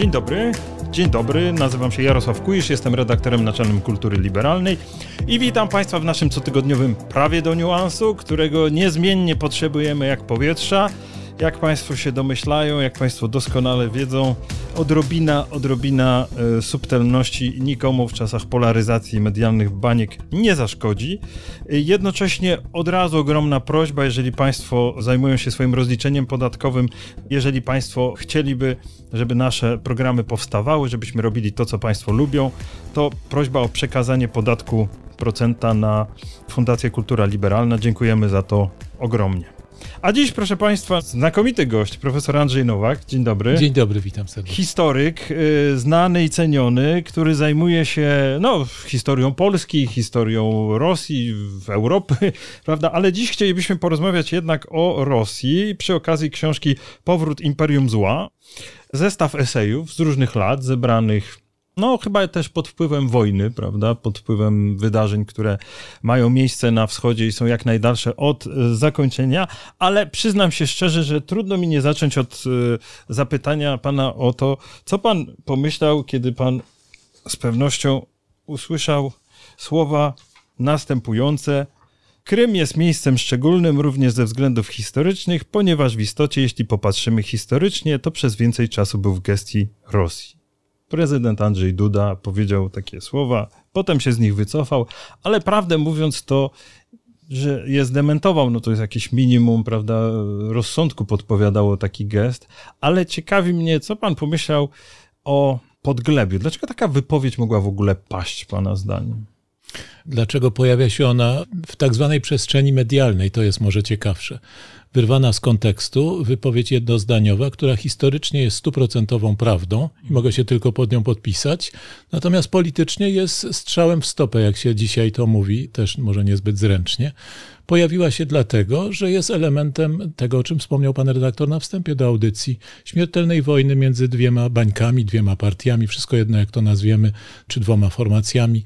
Dzień dobry. Dzień dobry, nazywam się Jarosław Kujisz, jestem redaktorem naczelnym Kultury Liberalnej i witam Państwa w naszym cotygodniowym prawie do niuansu, którego niezmiennie potrzebujemy jak powietrza. Jak Państwo się domyślają, jak Państwo doskonale wiedzą, odrobina, odrobina e, subtelności nikomu w czasach polaryzacji medialnych baniek nie zaszkodzi. E, jednocześnie od razu ogromna prośba, jeżeli Państwo zajmują się swoim rozliczeniem podatkowym, jeżeli Państwo chcieliby, żeby nasze programy powstawały, żebyśmy robili to, co Państwo lubią, to prośba o przekazanie podatku procenta na Fundację Kultura Liberalna. Dziękujemy za to ogromnie. A dziś, proszę Państwa, znakomity gość, profesor Andrzej Nowak. Dzień dobry. Dzień dobry, witam serdecznie. Historyk, y, znany i ceniony, który zajmuje się no, historią Polski, historią Rosji, w Europy, prawda? Ale dziś chcielibyśmy porozmawiać jednak o Rosji przy okazji książki Powrót Imperium Zła. Zestaw esejów z różnych lat, zebranych no, chyba też pod wpływem wojny, prawda? Pod wpływem wydarzeń, które mają miejsce na wschodzie i są jak najdalsze od e, zakończenia, ale przyznam się szczerze, że trudno mi nie zacząć od e, zapytania pana o to, co pan pomyślał, kiedy pan z pewnością usłyszał słowa następujące. Krym jest miejscem szczególnym również ze względów historycznych, ponieważ w istocie, jeśli popatrzymy historycznie, to przez więcej czasu był w gestii Rosji prezydent Andrzej Duda powiedział takie słowa, potem się z nich wycofał, ale prawdę mówiąc to, że je zdementował, no to jest jakieś minimum, prawda, rozsądku podpowiadało taki gest, ale ciekawi mnie, co pan pomyślał o Podglebiu. Dlaczego taka wypowiedź mogła w ogóle paść, pana zdaniem? Dlaczego pojawia się ona w tak zwanej przestrzeni medialnej? To jest może ciekawsze wyrwana z kontekstu wypowiedź jednozdaniowa, która historycznie jest stuprocentową prawdą i mogę się tylko pod nią podpisać, natomiast politycznie jest strzałem w stopę, jak się dzisiaj to mówi, też może niezbyt zręcznie. Pojawiła się dlatego, że jest elementem tego, o czym wspomniał pan redaktor na wstępie do audycji, śmiertelnej wojny między dwiema bańkami, dwiema partiami, wszystko jedno jak to nazwiemy, czy dwoma formacjami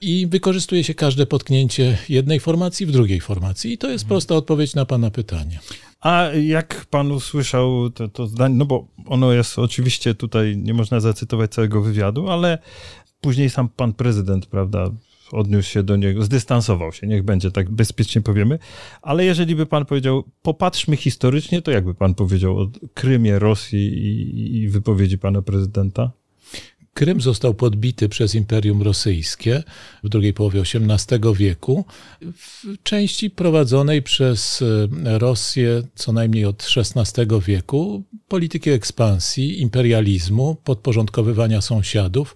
i wykorzystuje się każde potknięcie jednej formacji w drugiej formacji. I to jest prosta odpowiedź na Pana pytanie. A jak Pan usłyszał to, to zdanie, no bo ono jest oczywiście tutaj, nie można zacytować całego wywiadu, ale później sam Pan Prezydent, prawda, odniósł się do niego, zdystansował się, niech będzie, tak bezpiecznie powiemy. Ale jeżeli by pan powiedział, popatrzmy historycznie, to jakby pan powiedział o Krymie, Rosji i, i wypowiedzi pana prezydenta? Krym został podbity przez Imperium Rosyjskie w drugiej połowie XVIII wieku, w części prowadzonej przez e, Rosję co najmniej od XVI wieku, polityki ekspansji, imperializmu, podporządkowywania sąsiadów.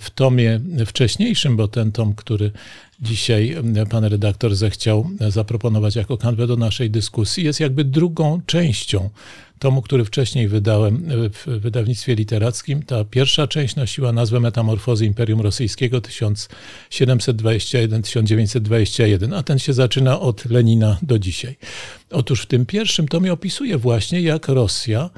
W tomie wcześniejszym, bo ten tom, który dzisiaj e, pan redaktor zechciał zaproponować jako kanwę do naszej dyskusji, jest jakby drugą częścią tomu, który wcześniej wydałem e, w wydawnictwie literackim. Ta pierwsza część nosiła nazwę Metamorfozy Imperium Rosyjskiego 1721-1921, a ten się zaczyna od Lenina do dzisiaj. Otóż w tym pierwszym tomie opisuje właśnie, jak Rosja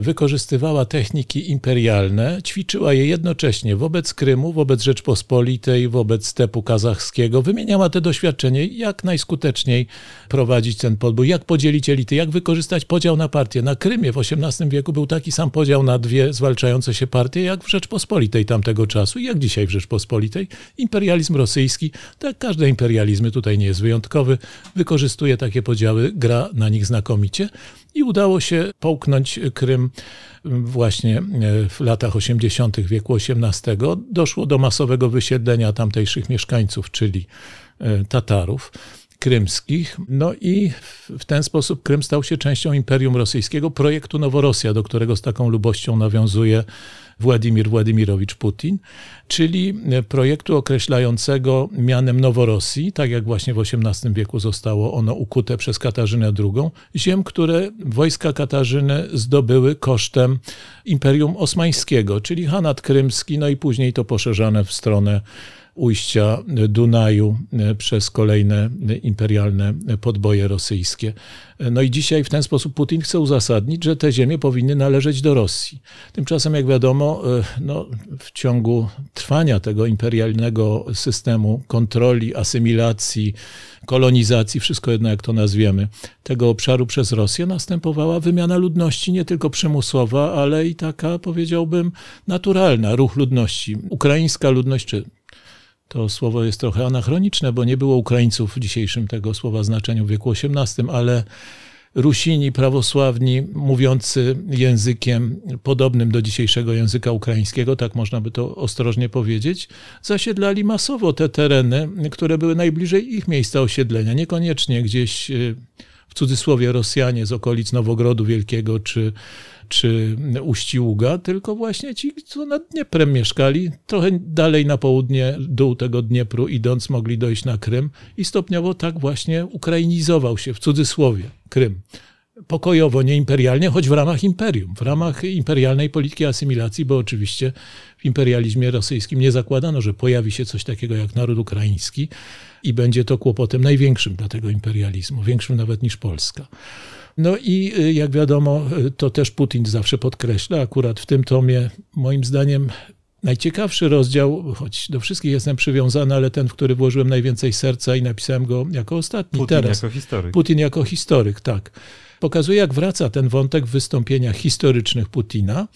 wykorzystywała techniki imperialne, ćwiczyła je jednocześnie wobec Krymu, wobec Rzeczpospolitej, wobec stepu kazachskiego. Wymieniała te doświadczenie, jak najskuteczniej prowadzić ten podbój, jak podzielić elity, jak wykorzystać podział na partie. Na Krymie w XVIII wieku był taki sam podział na dwie zwalczające się partie, jak w Rzeczpospolitej tamtego czasu i jak dzisiaj w Rzeczpospolitej. Imperializm rosyjski, tak każde imperializmy, tutaj nie jest wyjątkowy, wykorzystuje takie podziały, gra na nich znakomicie i udało się połknąć Krym właśnie e, w latach 80. wieku XVIII. Doszło do masowego wysiedlenia tamtejszych mieszkańców, czyli e, Tatarów krymskich. No i w ten sposób Krym stał się częścią Imperium Rosyjskiego, projektu Noworosja, do którego z taką lubością nawiązuje Władimir Władimirowicz Putin, czyli projektu określającego mianem Noworosji, tak jak właśnie w XVIII wieku zostało ono ukute przez Katarzynę II, ziem, które wojska Katarzyny zdobyły kosztem Imperium Osmańskiego, czyli Hanat Krymski, no i później to poszerzane w stronę ujścia Dunaju przez kolejne imperialne podboje rosyjskie. No i dzisiaj w ten sposób Putin chce uzasadnić, że te ziemie powinny należeć do Rosji. Tymczasem, jak wiadomo, no, w ciągu trwania tego imperialnego systemu kontroli, asymilacji, kolonizacji, wszystko jedno jak to nazwiemy, tego obszaru przez Rosję, następowała wymiana ludności nie tylko przymusowa, ale i taka, powiedziałbym, naturalna, ruch ludności. Ukraińska ludność, czy to słowo jest trochę anachroniczne, bo nie było Ukraińców w dzisiejszym tego słowa znaczeniu w wieku XVIII, ale Rusini prawosławni, mówiący językiem podobnym do dzisiejszego języka ukraińskiego, tak można by to ostrożnie powiedzieć, zasiedlali masowo te tereny, które były najbliżej ich miejsca osiedlenia, niekoniecznie gdzieś y, w cudzysłowie Rosjanie z okolic Nowogrodu Wielkiego czy czy Uściługa, tylko właśnie ci, co nad Dnieprem mieszkali, trochę dalej na południe, dół tego Dniepru idąc, mogli dojść na Krym i stopniowo tak właśnie ukrainizował się, w cudzysłowie, Krym. Pokojowo, nie imperialnie, choć w ramach imperium, w ramach imperialnej polityki asymilacji, bo oczywiście w imperializmie rosyjskim nie zakładano, że pojawi się coś takiego jak naród ukraiński i będzie to kłopotem największym dla tego imperializmu, większym nawet niż Polska. No i y, jak wiadomo, y, to też Putin zawsze podkreśla, akurat w tym tomie, moim zdaniem, najciekawszy rozdział, choć do wszystkich jestem przywiązany, ale ten, w który włożyłem najwięcej serca i napisałem go jako ostatni Putin teraz. jako historyk. Putin jako historyk, tak. Pokazuje, jak wraca ten wątek w wystąpieniach historycznych Putina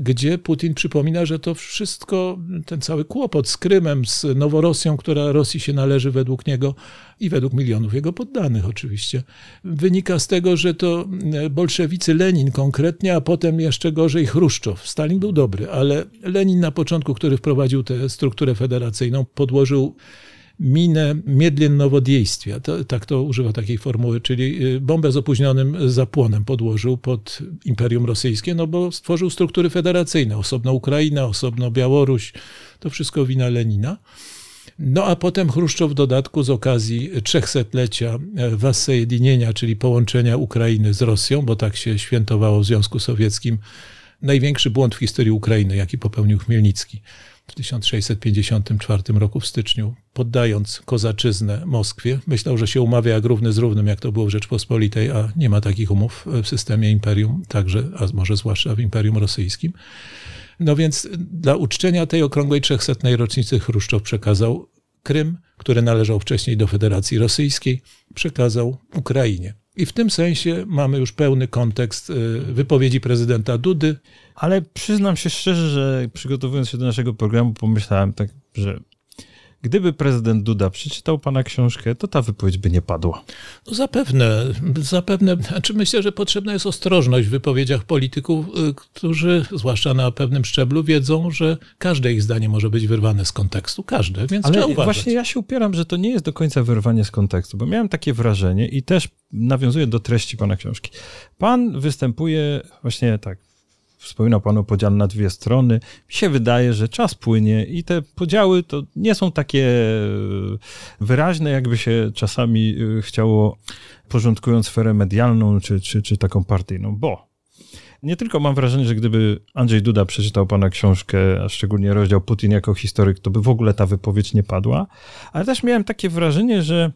gdzie Putin przypomina, że to wszystko, ten cały kłopot z Krymem, z Noworosją, która Rosji się należy według niego i według milionów jego poddanych oczywiście, wynika z tego, że to bolszewicy, Lenin konkretnie, a potem jeszcze gorzej Chruszczow. Stalin był dobry, ale Lenin na początku, który wprowadził tę strukturę federacyjną, podłożył minę miedlien nowodiejstwa. To, tak to używa takiej formuły, czyli y, bombę z opóźnionym zapłonem podłożył pod Imperium Rosyjskie, no bo stworzył struktury federacyjne, osobno Ukraina, osobno Białoruś, to wszystko wina Lenina. No a potem Chruszczow w dodatku z okazji trzechsetlecia e, wassejedienienia, czyli połączenia Ukrainy z Rosją, bo tak się świętowało w Związku Sowieckim, największy błąd w historii Ukrainy, jaki popełnił Chmielnicki w 1654 roku w styczniu, poddając kozaczyznę Moskwie. Myślał, że się umawia jak równy z równym, jak to było w Rzeczpospolitej, a nie ma takich umów w systemie imperium, także, a może zwłaszcza w imperium rosyjskim. No więc dla uczczenia tej okrągłej 300. rocznicy Chruszczow przekazał Krym, który należał wcześniej do Federacji Rosyjskiej, przekazał Ukrainie. I w tym sensie mamy już pełny kontekst y, wypowiedzi prezydenta Dudy. Ale przyznam się szczerze, że przygotowując się do naszego programu, pomyślałem tak, że Gdyby prezydent Duda przeczytał pana książkę, to ta wypowiedź by nie padła. No zapewne, zapewne. Znaczy myślę, że potrzebna jest ostrożność w wypowiedziach polityków, y, którzy, zwłaszcza na pewnym szczeblu, wiedzą, że każde ich zdanie może być wyrwane z kontekstu. Każde, więc Ale trzeba uważać. właśnie ja się upieram, że to nie jest do końca wyrwanie z kontekstu, bo miałem takie wrażenie i też nawiązuję do treści pana książki. Pan występuje właśnie tak Wspominał Pan o podziale na dwie strony. Mi się wydaje, że czas płynie i te podziały to nie są takie e, wyraźne, jakby się czasami e, chciało, porządkując sferę medialną czy, czy, czy taką partyjną, bo nie tylko mam wrażenie, że gdyby Andrzej Duda przeczytał pana książkę, a szczególnie rozdział Putin jako historyk, to by w ogóle ta wypowiedź nie padła, ale też miałem takie wrażenie, że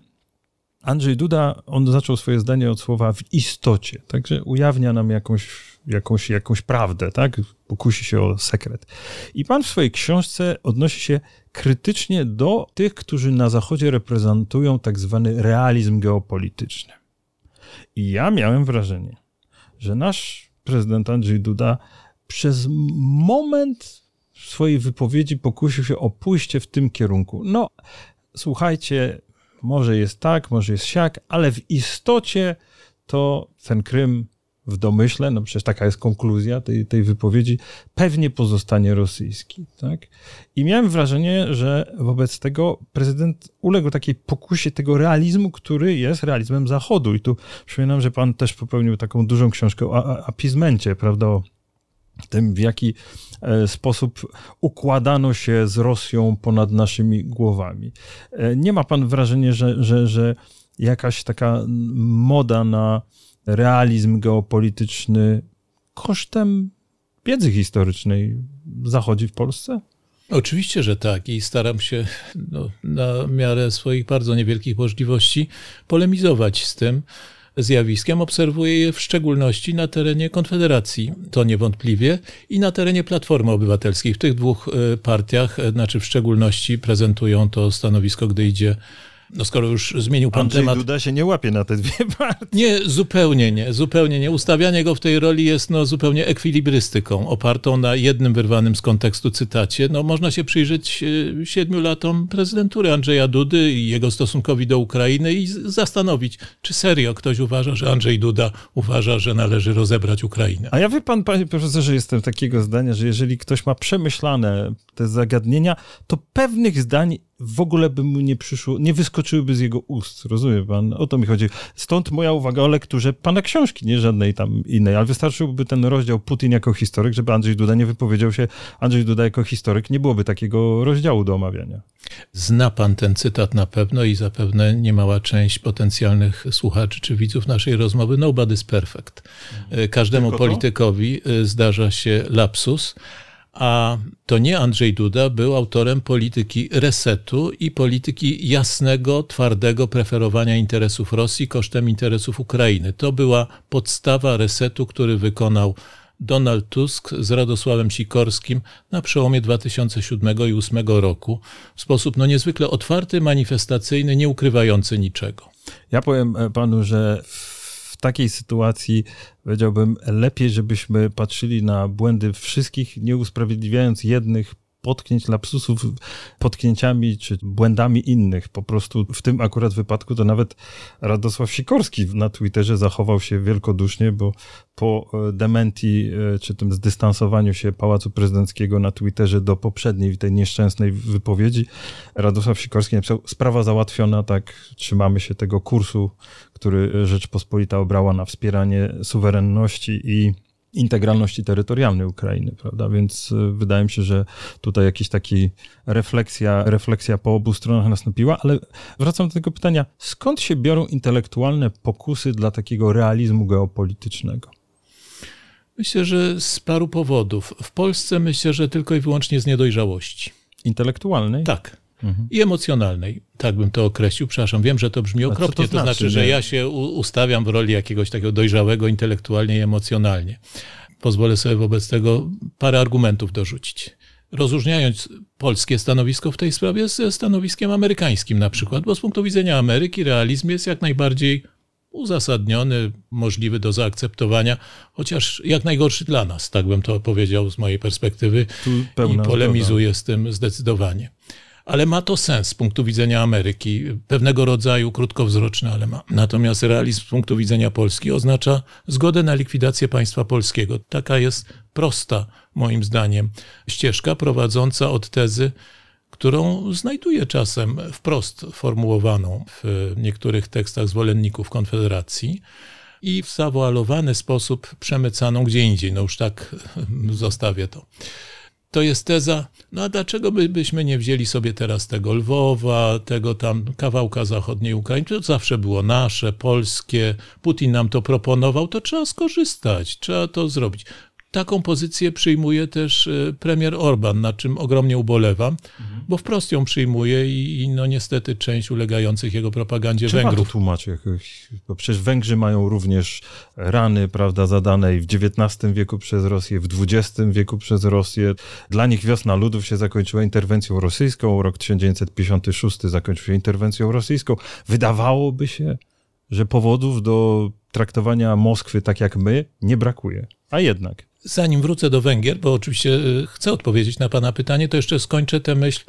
Andrzej Duda, on zaczął swoje zdanie od słowa w istocie, także ujawnia nam jakąś jakąś, jakąś prawdę, tak? Pokusi się o sekret. I pan w swojej książce odnosi się krytycznie do tych, którzy na Zachodzie reprezentują tak zwany realizm geopolityczny. I ja miałem wrażenie, że nasz prezydent Andrzej Duda przez moment swojej wypowiedzi pokusił się o pójście w tym kierunku. No, słuchajcie, może jest tak, może jest siak, ale w istocie to ten Krym w domyśle, no przecież taka jest konkluzja tej, tej wypowiedzi, pewnie pozostanie rosyjski. Tak? I miałem wrażenie, że wobec tego prezydent uległ takiej pokusie tego realizmu, który jest realizmem Zachodu. I tu przypominam, że pan też popełnił taką dużą książkę o apizmencie, prawda, o tym, w jaki e, sposób układano się z Rosją ponad naszymi głowami. E, nie ma pan wrażenia, że, że, że jakaś taka moda na realizm geopolityczny kosztem wiedzy historycznej zachodzi w Polsce? Oczywiście, że tak i staram się no, na miarę swoich bardzo niewielkich możliwości polemizować z tym zjawiskiem. Obserwuję je w szczególności na terenie Konfederacji, to niewątpliwie, i na terenie Platformy Obywatelskiej. W tych dwóch e, partiach, e, znaczy w szczególności prezentują to stanowisko, gdy idzie no skoro już zmienił pan Andrzej temat. Duda się nie łapie na te dwie partie. Nie, zupełnie nie, zupełnie nie. Ustawianie go w tej roli jest no, zupełnie ekwilibrystyką, opartą na jednym wyrwanym z kontekstu cytacie. No, można się przyjrzeć e, siedmiu latom prezydentury Andrzeja Dudy i jego stosunkowi do Ukrainy i zastanowić, czy serio ktoś uważa, że Andrzej Duda uważa, że należy rozebrać Ukrainę. A ja wie pan, panie profesorze, jestem takiego zdania, że jeżeli ktoś ma przemyślane te zagadnienia, to pewnych zdań w ogóle by mu nie przyszło, nie wyskoczyłyby z jego ust. Rozumie pan? O to mi chodzi. Stąd moja uwaga o lekturze pana książki, nie żadnej tam innej, ale wystarczyłby ten rozdział Putin jako historyk, żeby Andrzej Duda nie wypowiedział się Andrzej Duda jako historyk, nie byłoby takiego rozdziału do omawiania. Zna pan ten cytat na pewno i zapewne niemała część potencjalnych słuchaczy czy widzów naszej rozmowy. Nobody's perfect. Każdemu Tylko politykowi? Y, zdarza się lapsus a to nie Andrzej Duda był autorem polityki resetu i polityki jasnego, twardego preferowania interesów Rosji kosztem interesów Ukrainy. To była podstawa resetu, który wykonał Donald Tusk z Radosławem Sikorskim na przełomie 2007 i 2008 roku w sposób no niezwykle otwarty, manifestacyjny, nie ukrywający niczego. Ja powiem e, panu, że takiej sytuacji powiedziałbym lepiej, żebyśmy patrzyli na błędy wszystkich, nie usprawiedliwiając jednych potknięć, lapsusów potknięciami czy błędami innych. Po prostu w tym akurat wypadku to nawet Radosław Sikorski na Twitterze zachował się wielkodusznie, bo po e, dementi e, czy tym zdystansowaniu się Pałacu Prezydenckiego na Twitterze do poprzedniej, tej nieszczęsnej wypowiedzi, Radosław Sikorski napisał, sprawa załatwiona, tak, trzymamy się tego kursu, który Rzeczpospolita obrała na wspieranie suwerenności i integralności terytorialnej Ukrainy, prawda? Więc y, wydaje mi się, że tutaj jakiś taki refleksja, refleksja po obu stronach nastąpiła, ale wracam do tego pytania, skąd się biorą intelektualne pokusy dla takiego realizmu geopolitycznego? Myślę, że z paru powodów. W Polsce myślę, że tylko i wyłącznie z niedojrzałości. Intelektualnej? Tak mhm. i emocjonalnej. Tak bym to określił. Przepraszam, wiem, że to brzmi okropnie. To, to, znaczy, znaczy, że ja się ustawiam w roli jakiegoś takiego dojrzałego intelektualnie i emocjonalnie. Pozwolę sobie wobec tego parę argumentów dorzucić. Rozróżniając polskie stanowisko w tej sprawie ze stanowiskiem amerykańskim na przykład, bo z punktu widzenia Ameryki realizm jest jak najbardziej uzasadniony, możliwy do zaakceptowania, chociaż jak najgorszy dla nas, tak bym to powiedział z mojej perspektywy i polemizuję z tym zdecydowanie ale ma to sens z punktu widzenia Ameryki, pewnego rodzaju krótkowzroczny, ale ma. Natomiast realizm z punktu widzenia Polski oznacza zgodę na likwidację państwa polskiego. Taka jest prosta, moim zdaniem, ścieżka prowadząca od tezy, którą znajduję czasem wprost formułowaną w niektórych tekstach zwolenników Konfederacji i w zawoalowany sposób przemycaną gdzie indziej. No już tak zostawię to to jest teza, no a dlaczego by, byśmy nie wzięli sobie teraz tego Lwowa, tego tam kawałka zachodniej Ukrainy, to zawsze było nasze, polskie, Putin nam to proponował, to trzeba skorzystać, trzeba to zrobić. Taką pozycję przyjmuje też e, premier Orban, na czym ogromnie ubolewam, mhm. bo wprost ją przyjmuje i, i, no niestety część ulegających jego propagandzie Trzeba Węgrów. to tłumaczy jakoś, bo przecież Węgrzy mają również rany, prawda, zadane w XIX wieku przez Rosję, w XX wieku przez Rosję. Dla nich wiosna ludów się zakończyła interwencją rosyjską, rok 1956 zakończył się interwencją rosyjską. Wydawałoby się, że powodów do traktowania Moskwy tak jak my nie brakuje. A jednak. Zanim wrócę do Węgier, bo oczywiście y, chcę odpowiedzieć na Pana pytanie, to jeszcze skończę tę myśl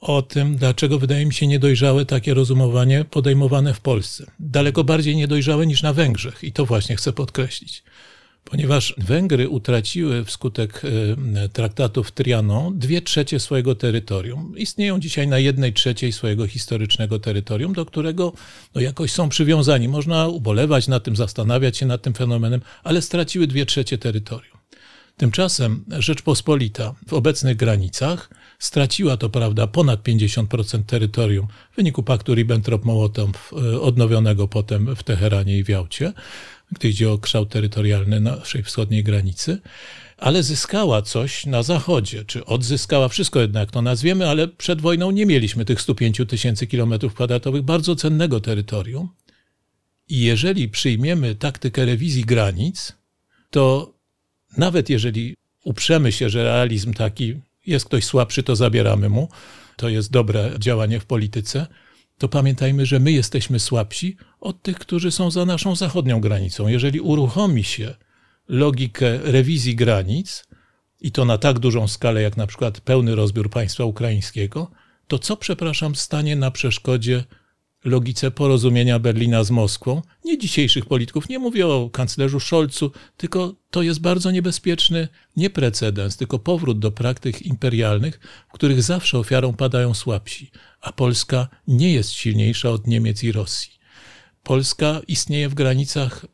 o tym, dlaczego wydaje mi się niedojrzałe takie rozumowanie podejmowane w Polsce. Daleko bardziej niedojrzałe niż na Węgrzech i to właśnie chcę podkreślić ponieważ Węgry utraciły wskutek e, traktatów Trianon dwie trzecie swojego terytorium. Istnieją dzisiaj na jednej trzeciej swojego historycznego terytorium, do którego no, jakoś są przywiązani. Można ubolewać nad tym, zastanawiać się nad tym fenomenem, ale straciły dwie trzecie terytorium. Tymczasem Rzeczpospolita w obecnych granicach straciła to prawda ponad 50% terytorium w wyniku paktu Ribbentrop-Mołotow e, odnowionego potem w Teheranie i w Jałcie gdy idzie o kształt terytorialny naszej wschodniej granicy. ale zyskała coś na zachodzie, czy odzyskała, wszystko jednak to nazwiemy, ale przed wojną nie mieliśmy tych 105 tysięcy kilometrów kwadratowych bardzo cennego terytorium. I jeżeli przyjmiemy taktykę rewizji granic, to nawet jeżeli uprzemy się, że realizm taki jest ktoś słabszy, to zabieramy mu, to jest dobre działanie w polityce, to pamiętajmy, że my jesteśmy słabsi od tych, którzy są za naszą zachodnią granicą. Jeżeli uruchomi się logikę rewizji granic, i to na tak dużą skalę, jak na przykład pełny rozbiór państwa ukraińskiego, to co, przepraszam, stanie na przeszkodzie logice porozumienia Berlina z Moskwą? Nie dzisiejszych polityków, nie mówię o kanclerzu Scholzu, tylko to jest bardzo niebezpieczny nie precedens, tylko powrót do praktyk imperialnych, w których zawsze ofiarą padają słabsi, a Polska nie jest silniejsza od Niemiec i Rosji. Polska istnieje w granicach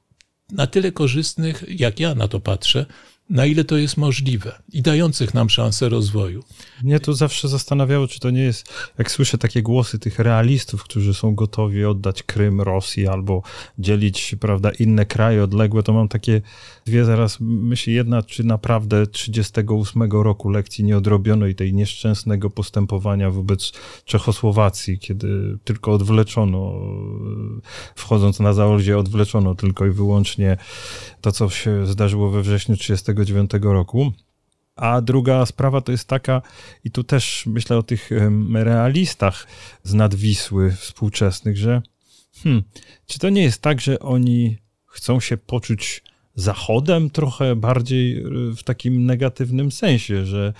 na tyle korzystnych, jak ja na to patrzę, na ile to jest możliwe i dających nam szansę rozwoju. Mnie to zawsze zastanawiało, czy to nie jest, jak słyszę takie głosy tych realistów, którzy są gotowi oddać Krym Rosji albo dzielić, prawda, inne kraje odległe, to mam takie dwie zaraz myśli. Jedna, czy naprawdę 38 roku lekcji nie odrobiono i tej nieszczęsnego postępowania wobec Czechosłowacji, kiedy tylko odwleczono, wchodząc na zaordzie, odwleczono tylko i wyłącznie to, co się zdarzyło we wrześniu 1939 roku. A druga sprawa to jest taka, i tu też myślę o tych realistach z nadwisły współczesnych, że hmm, czy to nie jest tak, że oni chcą się poczuć Zachodem trochę bardziej w takim negatywnym sensie, że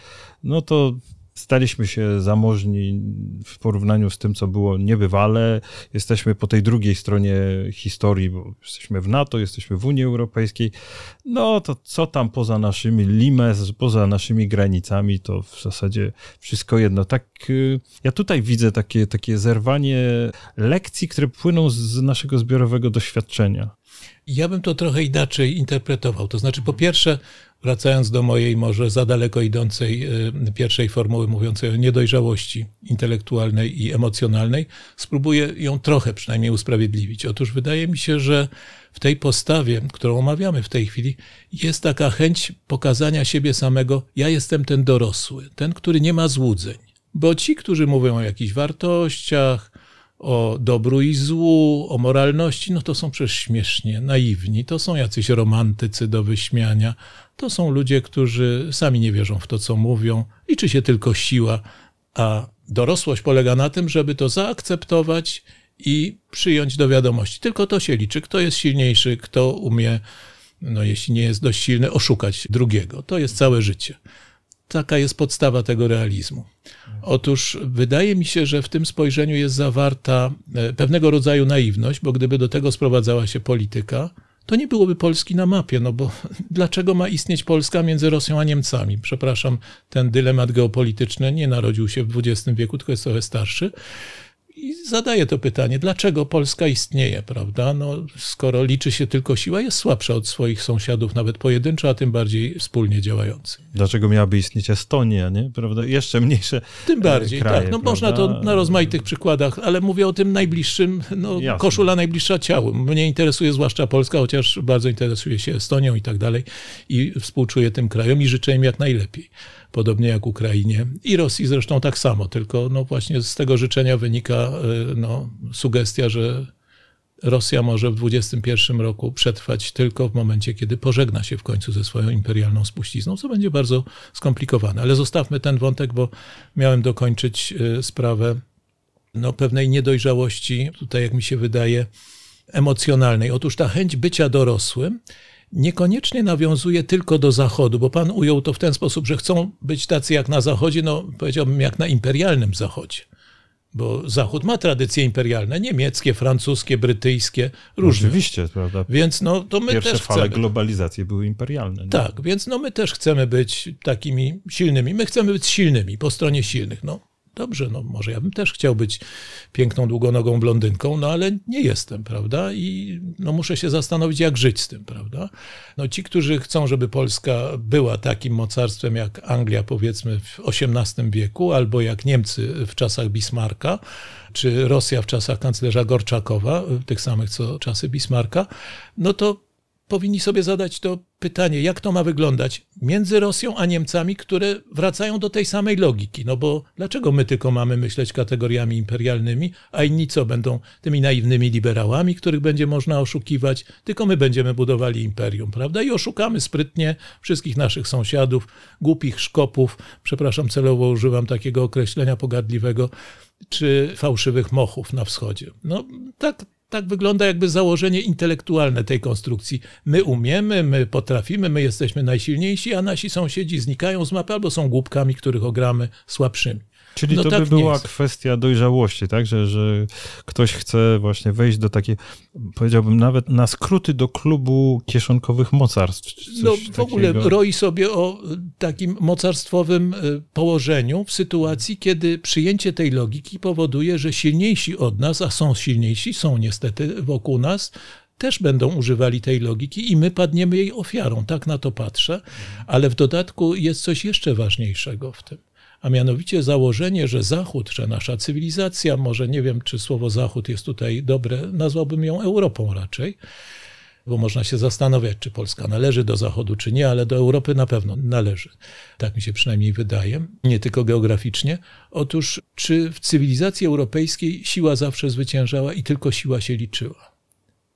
no to Staliśmy się zamożni w porównaniu z tym, co było niebywale. Jesteśmy po tej drugiej stronie historii, bo jesteśmy w NATO, jesteśmy w Unii Europejskiej. No to co tam poza naszymi limes, poza naszymi granicami, to w zasadzie wszystko jedno. Tak, y, ja tutaj widzę takie, takie zerwanie lekcji, które płyną z naszego zbiorowego doświadczenia. Ja bym to trochę inaczej interpretował. To znaczy, po pierwsze, wracając do mojej może za daleko idącej y, pierwszej formuły mówiącej o niedojrzałości intelektualnej i emocjonalnej, spróbuję ją trochę przynajmniej usprawiedliwić. Otóż wydaje mi się, że w tej postawie, którą omawiamy w tej chwili, jest taka chęć pokazania siebie samego: ja jestem ten dorosły, ten, który nie ma złudzeń. Bo ci, którzy mówią o jakichś wartościach, o dobru i złu, o moralności, no to są przecież śmiesznie naiwni, to są jacyś romantycy do wyśmiania, to są ludzie, którzy sami nie wierzą w to, co mówią, liczy się tylko siła, a dorosłość polega na tym, żeby to zaakceptować i przyjąć do wiadomości. Tylko to się liczy, kto jest silniejszy, kto umie, no jeśli nie jest dość silny, oszukać drugiego. To jest całe życie. Taka jest podstawa tego realizmu. Otóż wydaje mi się, że w tym spojrzeniu jest zawarta e, pewnego rodzaju naiwność, bo gdyby do tego sprowadzała się polityka, to nie byłoby Polski na mapie, no bo dlaczego ma istnieć Polska między Rosją a Niemcami? Przepraszam, ten dylemat geopolityczny nie narodził się w XX wieku, tylko jest trochę starszy. I zadaję to pytanie, dlaczego Polska istnieje, prawda? No, skoro liczy się tylko siła, jest słabsza od swoich sąsiadów, nawet pojedynczo, a tym bardziej wspólnie działających. Dlaczego miałaby istnieć Estonia, nie? Prawda? Jeszcze mniejsze Tym bardziej, kraje, tak. No, prawda? można to na rozmaitych przykładach, ale mówię o tym najbliższym, no, koszula najbliższa ciału. Mnie interesuje zwłaszcza Polska, chociaż bardzo interesuje się Estonią i tak dalej i współczuję tym krajom i życzę im jak najlepiej podobnie jak Ukrainie i Rosji zresztą tak samo, tylko no właśnie z tego życzenia wynika no, sugestia, że Rosja może w XXI roku przetrwać tylko w momencie, kiedy pożegna się w końcu ze swoją imperialną spuścizną, co będzie bardzo skomplikowane. Ale zostawmy ten wątek, bo miałem dokończyć y, sprawę no, pewnej niedojrzałości, tutaj jak mi się wydaje, emocjonalnej. Otóż ta chęć bycia dorosłym niekoniecznie nawiązuje tylko do Zachodu, bo pan ujął to w ten sposób, że chcą być tacy jak na Zachodzie, no powiedziałbym jak na imperialnym Zachodzie. Bo Zachód ma tradycje imperialne, niemieckie, francuskie, brytyjskie, różne. Oczywiście, prawda. Więc no, to my Pierwsze też fale chcemy. globalizacji były imperialne. Nie? Tak, więc no, my też chcemy być takimi silnymi. My chcemy być silnymi, po stronie silnych. No, Dobrze, no może ja bym też chciał być piękną, długonogą blondynką, no ale nie jestem, prawda? I no muszę się zastanowić, jak żyć z tym, prawda? No ci, którzy chcą, żeby Polska była takim mocarstwem jak Anglia, powiedzmy, w XVIII wieku, albo jak Niemcy w czasach Bismarcka, czy Rosja w czasach kanclerza Gorczakowa, tych samych co czasy Bismarcka, no to powinni sobie zadać to pytanie, jak to ma wyglądać między Rosją a Niemcami, które wracają do tej samej logiki. No bo dlaczego my tylko mamy myśleć kategoriami imperialnymi, a inni co będą tymi naiwnymi liberałami, których będzie można oszukiwać, tylko my będziemy budowali imperium, prawda? I oszukamy sprytnie wszystkich naszych sąsiadów, głupich szkopów, przepraszam, celowo używam takiego określenia pogardliwego, czy fałszywych mochów na wschodzie. No tak, tak wygląda jakby założenie intelektualne tej konstrukcji. My umiemy, my potrafimy, my jesteśmy najsilniejsi, a nasi sąsiedzi znikają z mapy albo są głupkami, których ogramy słabszymi. Czyli no to tak by była jest. kwestia dojrzałości, tak? Że, że ktoś chce właśnie wejść do takiej, powiedziałbym nawet na skróty do klubu kieszonkowych mocarstw. No w ogóle takiego. roi sobie o takim mocarstwowym y, położeniu w sytuacji, kiedy przyjęcie tej logiki powoduje, że silniejsi od nas, a są silniejsi, są niestety wokół nas, też będą używali tej logiki i my padniemy jej ofiarą. Tak na to patrzę. Ale w dodatku jest coś jeszcze ważniejszego w tym. A mianowicie założenie, że Zachód, że nasza cywilizacja, może nie wiem, czy słowo Zachód jest tutaj dobre, nazwałbym ją Europą raczej, bo można się zastanawiać, czy Polska należy do Zachodu, czy nie, ale do Europy na pewno należy. Tak mi się przynajmniej wydaje, nie tylko geograficznie. Otóż, czy w cywilizacji europejskiej siła zawsze zwyciężała i tylko siła się liczyła?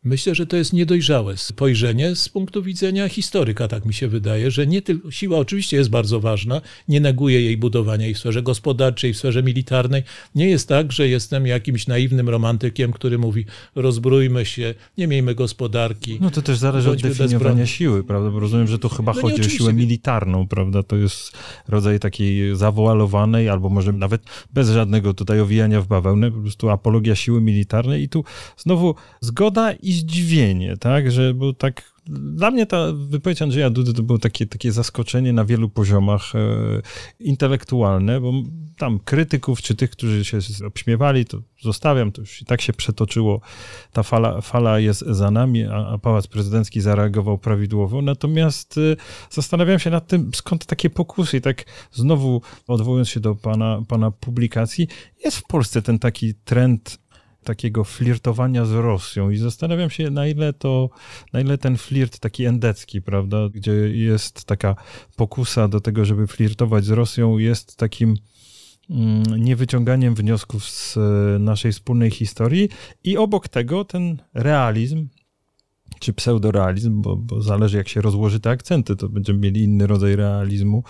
Myślę, że to jest niedojrzałe spojrzenie z punktu widzenia historyka, tak mi się wydaje, że nie tylko siła oczywiście jest bardzo ważna, nie neguję jej budowania i w sferze gospodarczej, i w sferze militarnej. Nie jest tak, że jestem jakimś naiwnym romantykiem, który mówi rozbrójmy się, nie miejmy gospodarki. No to też zależy od definiowania siły, prawda? Bo rozumiem, że tu chyba No chodzi o siłę militarną, prawda? To jest rodzaj takiej zawoalowanej, albo może nawet bez żadnego tutaj owijania w bawełnę, po prostu apologia siły militarnej i tu znowu zgoda i zdziwienie, tak? Że był tak dla mnie ta wypowiedź Andrzeja Dudy to było takie, takie zaskoczenie na wielu poziomach e, intelektualne, bo tam krytyków, czy tych, którzy się obśmiewali, to zostawiam, to już i tak się przetoczyło, ta fala, fala jest za nami, a, a Pałac Prezydencki zareagował prawidłowo, natomiast e, zastanawiam się nad tym, skąd takie pokusy. I tak znowu odwołując się do pana, pana publikacji, jest w Polsce ten taki trend takiego flirtowania z Rosją. I zastanawiam się, na ile to, na ile ten flirt taki endecki, prawda, gdzie jest taka pokusa do tego, żeby flirtować z Rosją, jest takim mm, niewyciąganiem wniosków z e, naszej wspólnej historii. I obok tego ten realizm, czy pseudorealizm, bo, bo zależy jak się rozłoży te akcenty, to będziemy mieli inny rodzaj realizmu,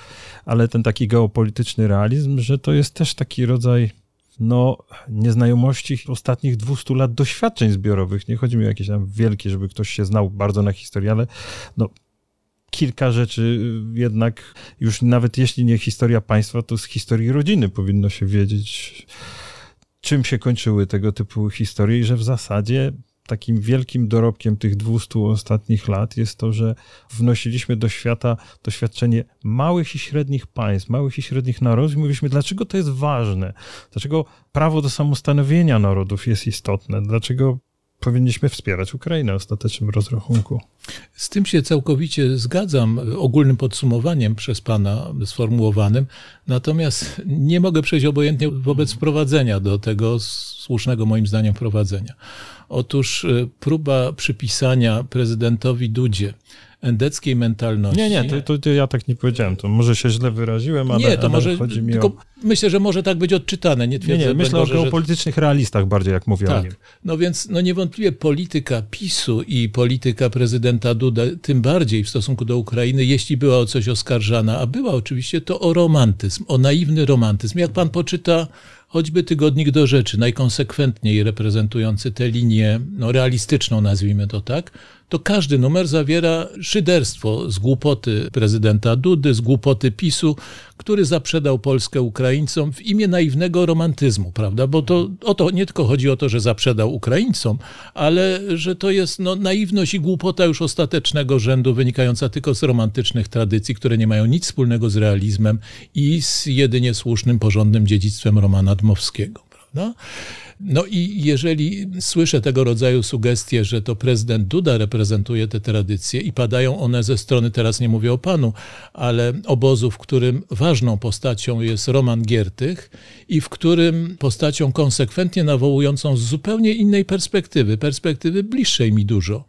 ale ten taki geopolityczny realizm, że to jest też taki rodzaj no, nieznajomości ostatnich 200 lat doświadczeń zbiorowych. Nie chodzi mi o jakieś tam wielkie, żeby ktoś się znał bardzo na historii, ale no, kilka rzeczy jednak już nawet jeśli nie historia państwa, to z historii rodziny powinno się wiedzieć, czym się kończyły tego typu historie i że w zasadzie takim wielkim dorobkiem tych 200 ostatnich lat jest to, że wnosiliśmy do świata doświadczenie małych i średnich państw, małych i średnich narodów i mówiliśmy, dlaczego to jest ważne, dlaczego prawo do samostanowienia narodów jest istotne, dlaczego powinniśmy wspierać Ukrainę w ostatecznym rozrachunku. Z tym się całkowicie zgadzam, ogólnym podsumowaniem przez Pana sformułowanym, natomiast nie mogę przejść obojętnie wobec wprowadzenia do tego słusznego moim zdaniem wprowadzenia. Otóż e, próba przypisania prezydentowi Dudzie endeckiej mentalności. Nie, nie, to, to, to, ja tak nie powiedziałem, to może się źle wyraziłem, ale, nie, to może, chodzi mi o... myślę, że może tak być odczytane. Nie, twierdzę, nie, nie myślę o geopolitycznych realistach bardziej, jak mówię tak. o nim. No więc no niewątpliwie polityka PiSu i polityka prezydenta Duda, tym bardziej w stosunku do Ukrainy, jeśli była o coś oskarżana, a była oczywiście, to o romantyzm, o naiwny romantyzm. Jak pan poczyta choćby tygodnik do rzeczy, najkonsekwentniej reprezentujący tę linię no, realistyczną, nazwijmy to tak, to każdy numer zawiera szyderstwo z głupoty prezydenta Dudy, z głupoty PiSu, który zaprzedał Polskę Ukraińcom w imię naiwnego romantyzmu, prawda? Bo to o to nie tylko chodzi o to, że zaprzedał Ukraińcom, ale że to jest no, naiwność i głupota już ostatecznego rzędu, wynikająca tylko z romantycznych tradycji, które nie mają nic wspólnego z realizmem i z jedynie słusznym, porządnym dziedzictwem Romana Dmowskiego, prawda? No i jeżeli słyszę tego rodzaju sugestie, że to prezydent Duda reprezentuje te tradycje i padają one ze strony, teraz nie mówię o panu, ale obozu, w którym ważną postacią jest Roman Giertych i w którym postacią konsekwentnie nawołującą z zupełnie innej perspektywy, perspektywy bliższej mi dużo,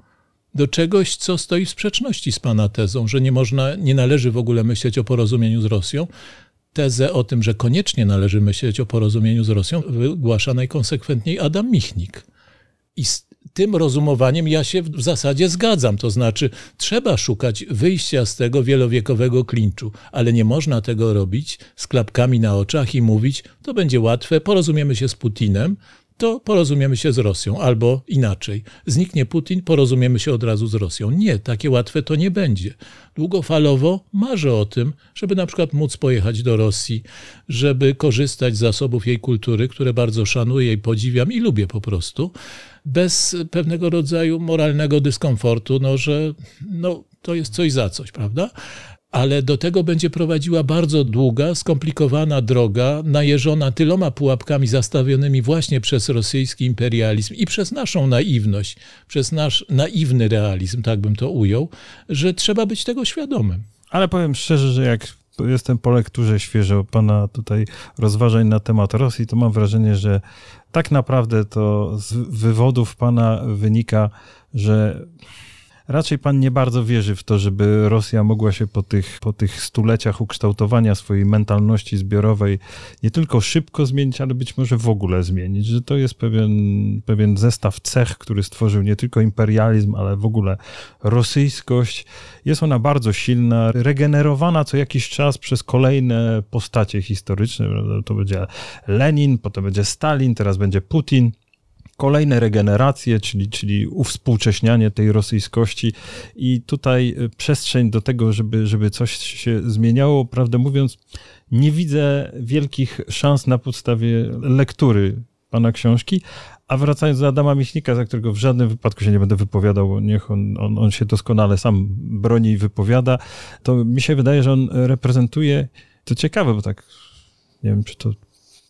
do czegoś, co stoi w sprzeczności z pana tezą, że nie można, nie należy w ogóle myśleć o porozumieniu z Rosją. Tezę o tym, że koniecznie należy myśleć o porozumieniu z Rosją, wygłasza najkonsekwentniej Adam Michnik. I z tym rozumowaniem ja się w zasadzie zgadzam. To znaczy, trzeba szukać wyjścia z tego wielowiekowego klinczu, ale nie można tego robić z klapkami na oczach i mówić, to będzie łatwe, porozumiemy się z Putinem, to porozumiemy się z Rosją, albo inaczej. Zniknie Putin, porozumiemy się od razu z Rosją. Nie, takie łatwe to nie będzie. Długofalowo marzę o tym, żeby na przykład móc pojechać do Rosji, żeby korzystać z zasobów jej kultury, które bardzo szanuję i podziwiam i lubię po prostu, bez pewnego rodzaju moralnego dyskomfortu, no, że no, to jest coś za coś, prawda? Ale do tego będzie prowadziła bardzo długa, skomplikowana droga, najeżona tyloma pułapkami zastawionymi właśnie przez rosyjski imperializm i przez naszą naiwność, przez nasz naiwny realizm, tak bym to ujął, że trzeba być tego świadomym. Ale powiem szczerze, że jak jestem po lekturze świeżo pana tutaj rozważań na temat Rosji, to mam wrażenie, że tak naprawdę to z wywodów pana wynika, że raczej pan nie bardzo wierzy w to, żeby Rosja mogła się po tych, po tych stuleciach ukształtowania swojej mentalności zbiorowej nie tylko szybko zmienić, ale być może w ogóle zmienić, że to jest pewien, pewien zestaw cech, który stworzył nie tylko imperializm, ale w ogóle rosyjskość. Jest ona bardzo silna, regenerowana co jakiś czas przez kolejne postacie historyczne. To będzie Lenin, potem będzie Stalin, teraz będzie Putin kolejne regeneracje, czyli, czyli uwspółcześnianie tej rosyjskości. I tutaj y, przestrzeń do tego, żeby, żeby coś się zmieniało, prawdę mówiąc, nie widzę wielkich szans na podstawie lektury pana książki, a wracając do Adama Michnika, za którego w żadnym wypadku się nie będę wypowiadał, niech on, on, on się doskonale sam broni i wypowiada, to mi się wydaje, że on reprezentuje, to ciekawe, bo tak nie wiem, czy to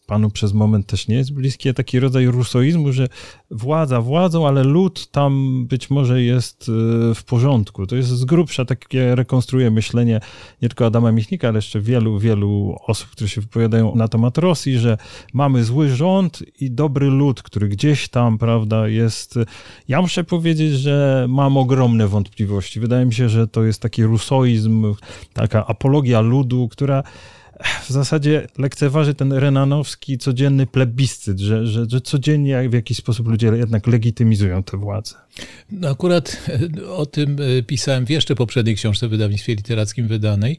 panu przez moment też nie jest bliskie, taki rodzaj rusoizmu, że władza władzą, ale lud tam być może jest e, w porządku. To jest z grubsza takie rekonstruuje myślenie nie tylko Adama Michnika, ale jeszcze wielu, wielu osób, które się wypowiadają na temat Rosji, że mamy zły rząd i dobry lud, który gdzieś tam, prawda, jest... Ja muszę powiedzieć, że mam ogromne wątpliwości. Wydaje mi się, że to jest taki rusoizm, taka apologia ludu, która w zasadzie lekceważy ten renanowski codzienny plebiscyt, że, że, że codziennie w jakiś sposób ludzie jednak legitymizują tę władzę. No akurat e, o tym e, pisałem w jeszcze poprzedniej książce w wydawnictwie literackim wydanej,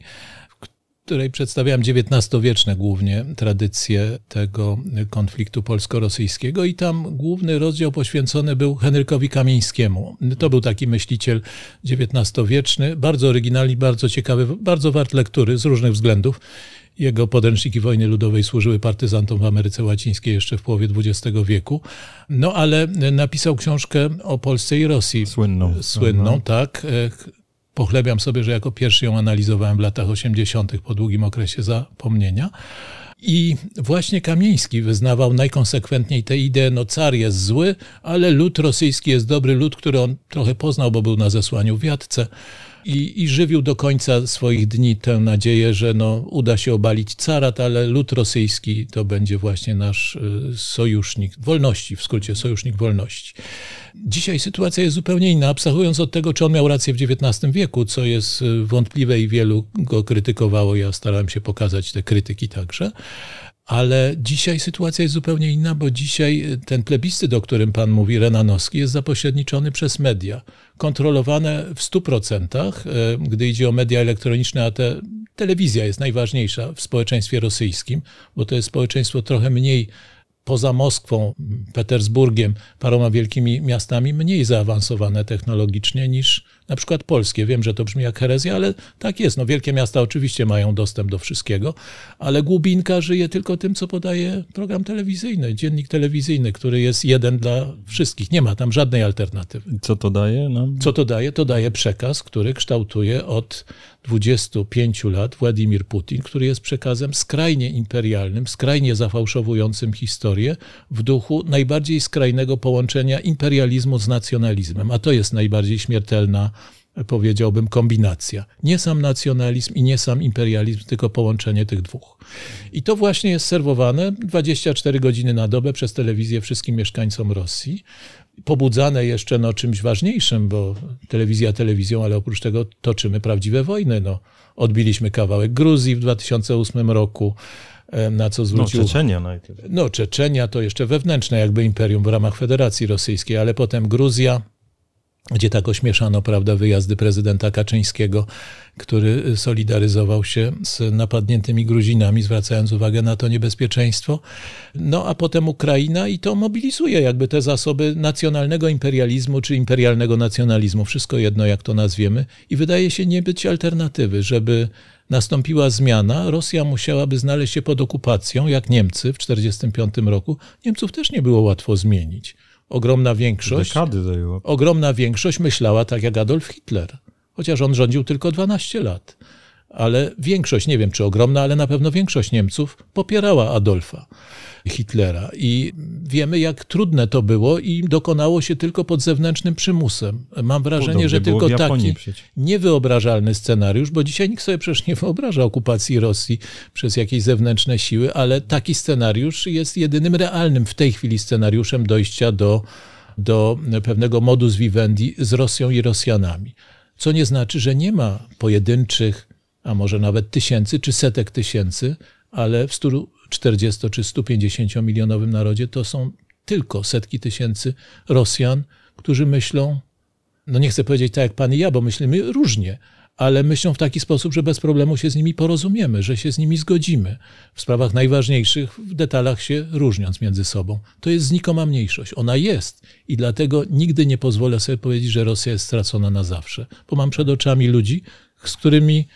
której przedstawiałem XIX-wieczne głównie tradycje tego konfliktu polsko-rosyjskiego i tam główny rozdział poświęcony był Henrykowi Kamieńskiemu. To był taki myśliciel XIX-wieczny, bardzo oryginalny, bardzo ciekawy, bardzo wart lektury z różnych względów. Jego podręczniki wojny ludowej służyły partyzantom w Ameryce Łacińskiej jeszcze w połowie XX wieku. No ale napisał książkę o Polsce i Rosji. Słynną. Słynną, Aha. tak. E, pochlebiam sobie, że jako pierwszy ją analizowałem w latach 80. po długim okresie zapomnienia. I właśnie Kamieński wyznawał najkonsekwentniej tę ideę, no car jest zły, ale lud rosyjski jest dobry, lud, który on trochę poznał, bo był na zesłaniu w Jadce i, i żywił do końca swoich dni tę nadzieję, że no, uda się obalić carat, ale lud rosyjski to będzie właśnie nasz y, sojusznik wolności, w skrócie sojusznik wolności. Dzisiaj sytuacja jest zupełnie inna, abstrahując od tego, czy on miał rację w XIX wieku, co jest y, wątpliwe i wielu go krytykowało. Ja starałem się pokazać te krytyki także. Ale dzisiaj sytuacja jest zupełnie inna, bo dzisiaj y, ten plebiscyt, o którym pan mówi, Renanowski, jest zapośredniczony przez media, kontrolowane w 100%, y, gdy idzie o media elektroniczne, a te, telewizja jest najważniejsza w społeczeństwie rosyjskim, bo to jest społeczeństwo trochę mniej poza Moskwą, Petersburgiem, paroma wielkimi miastami mniej zaawansowane technologicznie niż na przykład polskie. Wiem, że to brzmi jak herezja, ale tak jest. No, wielkie miasta oczywiście mają dostęp do wszystkiego, ale głubinka żyje tylko tym, co podaje program telewizyjny, dziennik telewizyjny, który jest jeden dla wszystkich. Nie ma tam żadnej alternatywy. Co to daje? No. Co to daje? To daje przekaz, który kształtuje od 25 lat Władimir Putin, który jest przekazem skrajnie imperialnym, skrajnie zafałszowującym historię w duchu najbardziej skrajnego połączenia imperializmu z nacjonalizmem. A to jest najbardziej śmiertelna powiedziałbym, kombinacja. Nie sam nacjonalizm i nie sam imperializm, tylko połączenie tych dwóch. I to właśnie jest serwowane 24 godziny na dobę przez telewizję wszystkim mieszkańcom Rosji. pobudzane jeszcze no, czymś ważniejszym, bo telewizja telewizją, ale oprócz tego toczymy prawdziwe wojny. No, odbiliśmy kawałek Gruzji w 2008 roku, na co zwrócił... No, Czeczenia najpierw. No, Czeczenia to jeszcze wewnętrzne jakby imperium w ramach Federacji Rosyjskiej, ale potem Gruzja, gdzie tak ośmieszano prawda, wyjazdy prezydenta Kaczyńskiego, który solidaryzował się z napadniętymi Gruzinami, zwracając uwagę na to niebezpieczeństwo. No a potem Ukraina i to mobilizuje jakby te zasoby nacjonalnego imperializmu czy imperialnego nacjonalizmu, wszystko jedno jak to nazwiemy, i wydaje się nie być alternatywy, żeby nastąpiła zmiana, Rosja musiałaby znaleźć się pod okupacją, jak Niemcy w 1945 roku. Niemców też nie było łatwo zmienić ogromna większość, Dekady zajęło. ogromna większość myślała tak jak Adolf Hitler, chociaż on rządził tylko 12 lat. Ale większość, nie wiem czy ogromna, ale na pewno większość Niemców popierała Adolfa. Hitlera. I wiemy, jak trudne to było i dokonało się tylko pod zewnętrznym przymusem. Mam wrażenie, Podobnie że tylko taki przecież. niewyobrażalny scenariusz, bo dzisiaj nikt sobie przecież nie wyobraża okupacji Rosji przez jakieś zewnętrzne siły, ale taki scenariusz jest jedynym realnym w tej chwili scenariuszem dojścia do, do pewnego modus vivendi z Rosją i Rosjanami. Co nie znaczy, że nie ma pojedynczych, a może nawet tysięcy czy setek tysięcy, ale w 140 czy 150 milionowym narodzie to są tylko setki tysięcy Rosjan, którzy myślą, no nie chcę powiedzieć tak jak pan i ja, bo myślimy różnie, ale myślą w taki sposób, że bez problemu się z nimi porozumiemy, że się z nimi zgodzimy. W sprawach najważniejszych, w detalach się różniąc między sobą. To jest znikoma mniejszość. Ona jest i dlatego nigdy nie pozwolę sobie powiedzieć, że Rosja jest stracona na zawsze, bo mam przed oczami ludzi, z którymi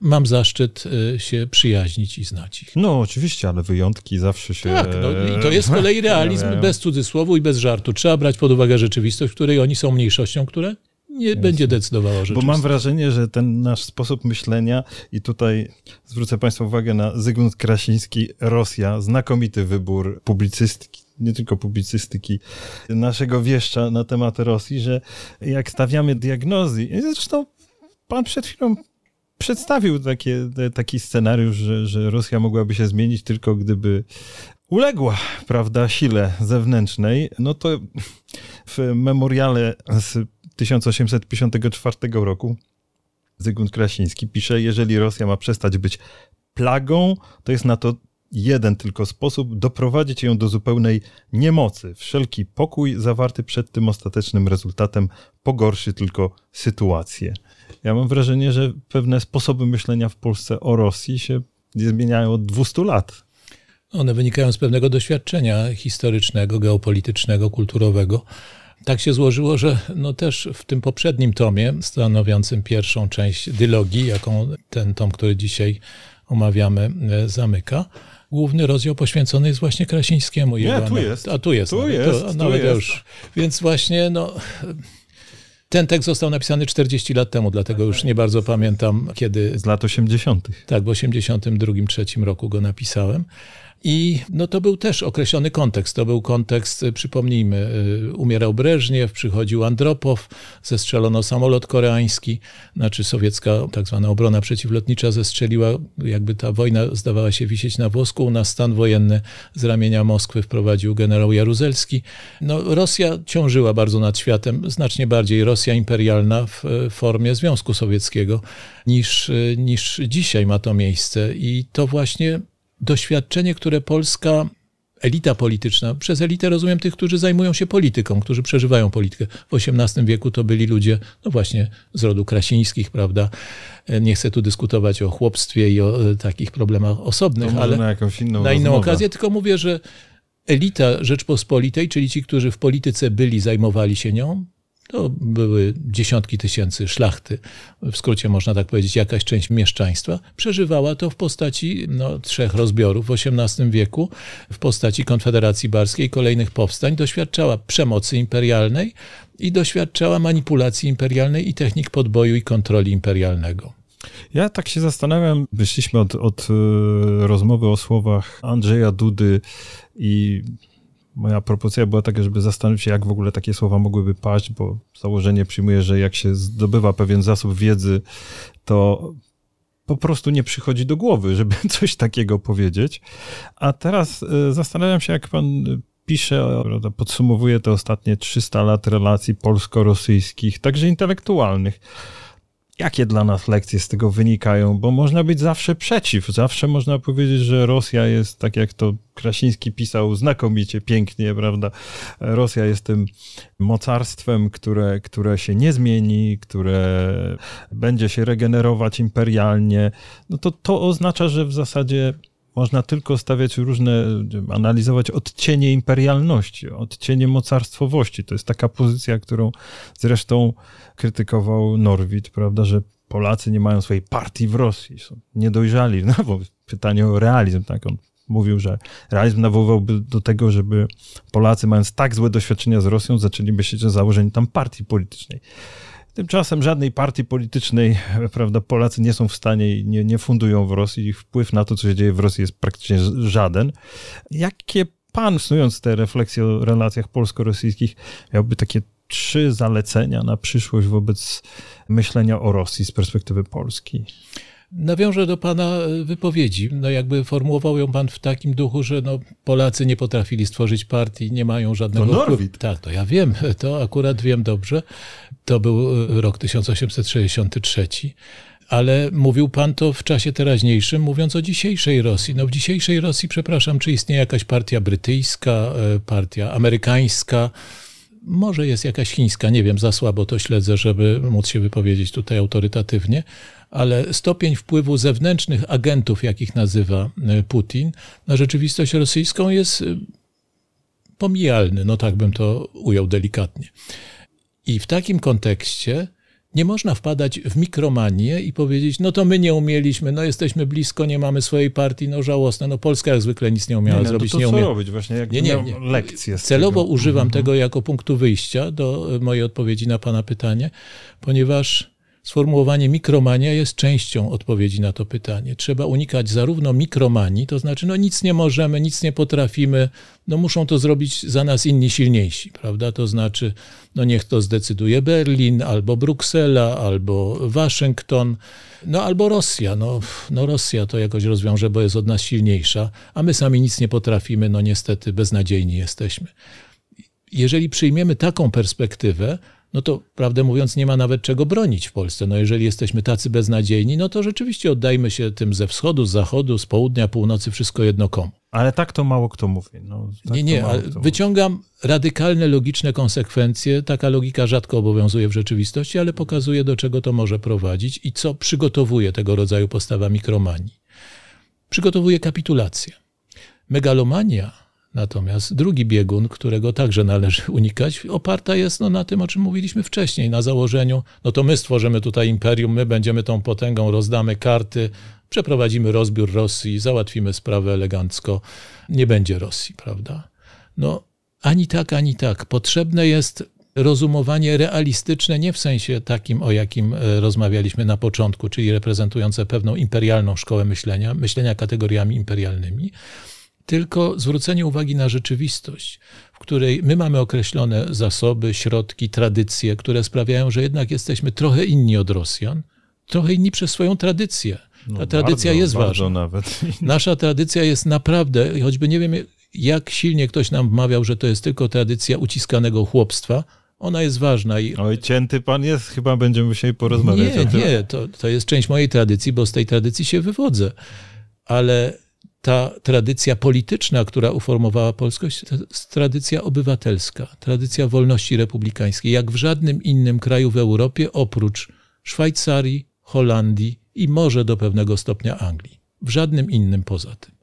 mam zaszczyt y, się przyjaźnić i znać ich. No oczywiście, ale wyjątki zawsze się... Tak, no i to jest z kolei realizm bez cudzysłowu i bez żartu. Trzeba brać pod uwagę rzeczywistość, w której oni są mniejszością, która nie będzie decydowała o Bo mam wrażenie, że ten nasz sposób myślenia i tutaj zwrócę Państwa uwagę na Zygmunt Krasiński, Rosja, znakomity wybór publicystyki, nie tylko publicystyki, naszego wieszcza na temat Rosji, że jak stawiamy diagnozy, i zresztą Pan przed chwilą przedstawił takie, taki scenariusz, że, że Rosja mogłaby się zmienić tylko gdyby uległa, prawda, sile zewnętrznej, no to w memoriale z 1854 roku Zygmunt Krasiński pisze, jeżeli Rosja ma przestać być plagą, to jest na to jeden tylko sposób doprowadzić ją do zupełnej niemocy. Wszelki pokój zawarty przed tym ostatecznym rezultatem pogorszy tylko sytuację. Ja mam wrażenie, że pewne sposoby myślenia w Polsce o Rosji się zmieniają od 200 lat. One wynikają z pewnego doświadczenia historycznego, geopolitycznego, kulturowego. Tak się złożyło, że no też w tym poprzednim tomie, stanowiącym pierwszą część dylogii, jaką ten tom, który dzisiaj omawiamy, e, zamyka, główny rozdział poświęcony jest właśnie Krasińskiemu. Nie, tu jest. A tu jest. Tu nawet, jest, to, tu nawet jest. już. Więc właśnie, no... Ten tekst został napisany 40 lat temu, dlatego już nie bardzo pamiętam, kiedy Z lat 80. tak, w 82-3 roku go napisałem. I no to był też określony kontekst. To był kontekst, y, przypomnijmy, y, umierał Breżniew, przychodził Andropow, zestrzelono samolot koreański, znaczy sowiecka tak zwana obrona przeciwlotnicza zestrzeliła, jakby ta wojna zdawała się wisieć na włosku. U nas stan wojenny z ramienia Moskwy wprowadził generał Jaruzelski. No, Rosja ciążyła bardzo nad światem, znacznie bardziej Rosja imperialna w e, formie Związku Sowieckiego niż, niż dzisiaj ma to miejsce. I to właśnie doświadczenie, które polska elita polityczna, przez elitę rozumiem tych, którzy zajmują się polityką, którzy przeżywają politykę. W XVIII wieku to byli ludzie, no właśnie, z rodu krasińskich, prawda? E, Nie chcę tu dyskutować o chłopstwie i o e, takich problemach osobnych, ale na jakąś inną na inną okazję, tylko mówię, że elita Rzeczpospolitej, czyli ci, którzy w polityce byli, zajmowali się nią, to były dziesiątki tysięcy szlachty, w skrócie można tak powiedzieć, jakaś część mieszczaństwa, przeżywała to w postaci no, trzech rozbiorów w XVIII wieku, w postaci Konfederacji Barskiej kolejnych powstań, doświadczała przemocy imperialnej i doświadczała manipulacji imperialnej i technik podboju i kontroli imperialnego. Ja tak się zastanawiam, wyszliśmy od, od e, rozmowy o słowach Andrzeja Dudy i moja propozycja była taka, żeby zastanowić się, jak w ogóle takie słowa mogłyby paść, bo założenie przyjmuję, że jak się zdobywa pewien zasób wiedzy, to po prostu nie przychodzi do głowy, żeby coś takiego powiedzieć. A teraz e, zastanawiam się, jak pan pisze, podsumowuje te ostatnie 300 lat relacji polsko-rosyjskich, także intelektualnych. Jakie dla nas lekcje z tego wynikają? Bo można być zawsze przeciw. Zawsze można powiedzieć, że Rosja jest, tak jak to Krasiński pisał znakomicie, pięknie, prawda? Rosja jest tym mocarstwem, które, które się nie zmieni, które będzie się regenerować imperialnie. No to to oznacza, że w zasadzie można tylko stawiać różne, analizować odcienie imperialności, odcienie mocarstwowości. To jest taka pozycja, którą zresztą krytykował Norwid, prawda, że Polacy nie mają swojej partii w Rosji, są niedojrzali, no bo pytanie o realizm, tak, on mówił, że realizm nawoływałby do tego, żeby Polacy, mając tak złe doświadczenia z Rosją, zaczęli myśleć o założeniu tam partii politycznej. Tymczasem żadnej partii politycznej, prawda, Polacy nie są w stanie i nie, nie fundują w Rosji. Ich wpływ na to, co się dzieje w Rosji jest praktycznie żaden. Jakie pan, snując te refleksje o relacjach polsko-rosyjskich, miałby takie trzy zalecenia na przyszłość wobec myślenia o Rosji z perspektywy Polski? Nawiążę do Pana wypowiedzi. No jakby formułował ją Pan w takim duchu, że no Polacy nie potrafili stworzyć partii, nie mają żadnego to Norwid. Tak, to ja wiem, to akurat wiem dobrze. To był rok 1863 ale mówił pan to w czasie teraźniejszym, mówiąc o dzisiejszej Rosji. No w dzisiejszej Rosji, przepraszam, czy istnieje jakaś partia brytyjska, e, partia amerykańska, może jest jakaś chińska, nie wiem, za słabo to śledzę, żeby móc się wypowiedzieć tutaj autorytatywnie, ale stopień wpływu zewnętrznych agentów, jakich nazywa e, Putin, na rzeczywistość rosyjską jest e, pomijalny, no tak bym to ujął delikatnie. I w takim kontekście nie można wpadać w mikromanię i powiedzieć, no to my nie umieliśmy, no jesteśmy blisko, nie mamy swojej partii, no żałosne, no Polska jak zwykle nic nie umiała nie, zrobić. To, to nie co umie... robić właśnie, jak nie, nie, nie. lekcje Celowo tego. używam mhm. tego jako punktu wyjścia do mojej odpowiedzi na pana pytanie, ponieważ Sformułowanie mikromania jest częścią odpowiedzi na to pytanie. Trzeba unikać zarówno mikromanii, to znaczy, no nic nie możemy, nic nie potrafimy, no muszą to zrobić za nas inni silniejsi, prawda? To znaczy, no niech to zdecyduje Berlin, albo Bruksela, albo Waszyngton, no albo Rosja. No, no Rosja to jakoś rozwiąże, bo jest od nas silniejsza, a my sami nic nie potrafimy, no niestety beznadziejni jesteśmy. Jeżeli przyjmiemy taką perspektywę, no to prawdę mówiąc nie ma nawet czego bronić w Polsce. No jeżeli jesteśmy tacy beznadziejni, no to rzeczywiście oddajmy się tym ze wschodu, z zachodu, z południa, północy, wszystko jedno komu. Ale tak to mało kto mówi. No, tak nie, nie, wyciągam mówi. radykalne, logiczne konsekwencje. Taka logika rzadko obowiązuje w rzeczywistości, ale pokazuje, do czego to może prowadzić i co przygotowuje tego rodzaju postawa mikromanii. Przygotowuje kapitulację. Megalomania Natomiast drugi biegun, którego także należy unikać, oparta jest no, na tym, o czym mówiliśmy wcześniej, na założeniu, no to my stworzymy tutaj imperium, my będziemy tą potęgą, rozdamy karty, przeprowadzimy rozbiór Rosji, załatwimy sprawę elegancko, nie będzie Rosji, prawda? No ani tak, ani tak. Potrzebne jest rozumowanie realistyczne, nie w sensie takim, o jakim e, rozmawialiśmy na początku, czyli reprezentujące pewną imperialną szkołę myślenia, myślenia kategoriami imperialnymi, tylko zwrócenie uwagi na rzeczywistość, w której my mamy określone zasoby, środki, tradycje, które sprawiają, że jednak jesteśmy trochę inni od Rosjan, trochę inni przez swoją tradycję. Ta no tradycja bardzo, jest ważna. Nawet. Nasza tradycja jest naprawdę, choćby nie wiem, jak silnie ktoś nam wmawiał, że to jest tylko tradycja uciskanego chłopstwa, ona jest ważna. I... Oj, cięty pan jest, chyba będziemy musieli porozmawiać nie, o tym. Nie, to, to jest część mojej tradycji, bo z tej tradycji się wywodzę. Ale ta tradycja polityczna, która uformowała polskość, to jest tradycja obywatelska, tradycja wolności republikańskiej, jak w żadnym innym kraju w Europie oprócz Szwajcarii, Holandii i może do pewnego stopnia Anglii. W żadnym innym poza tym.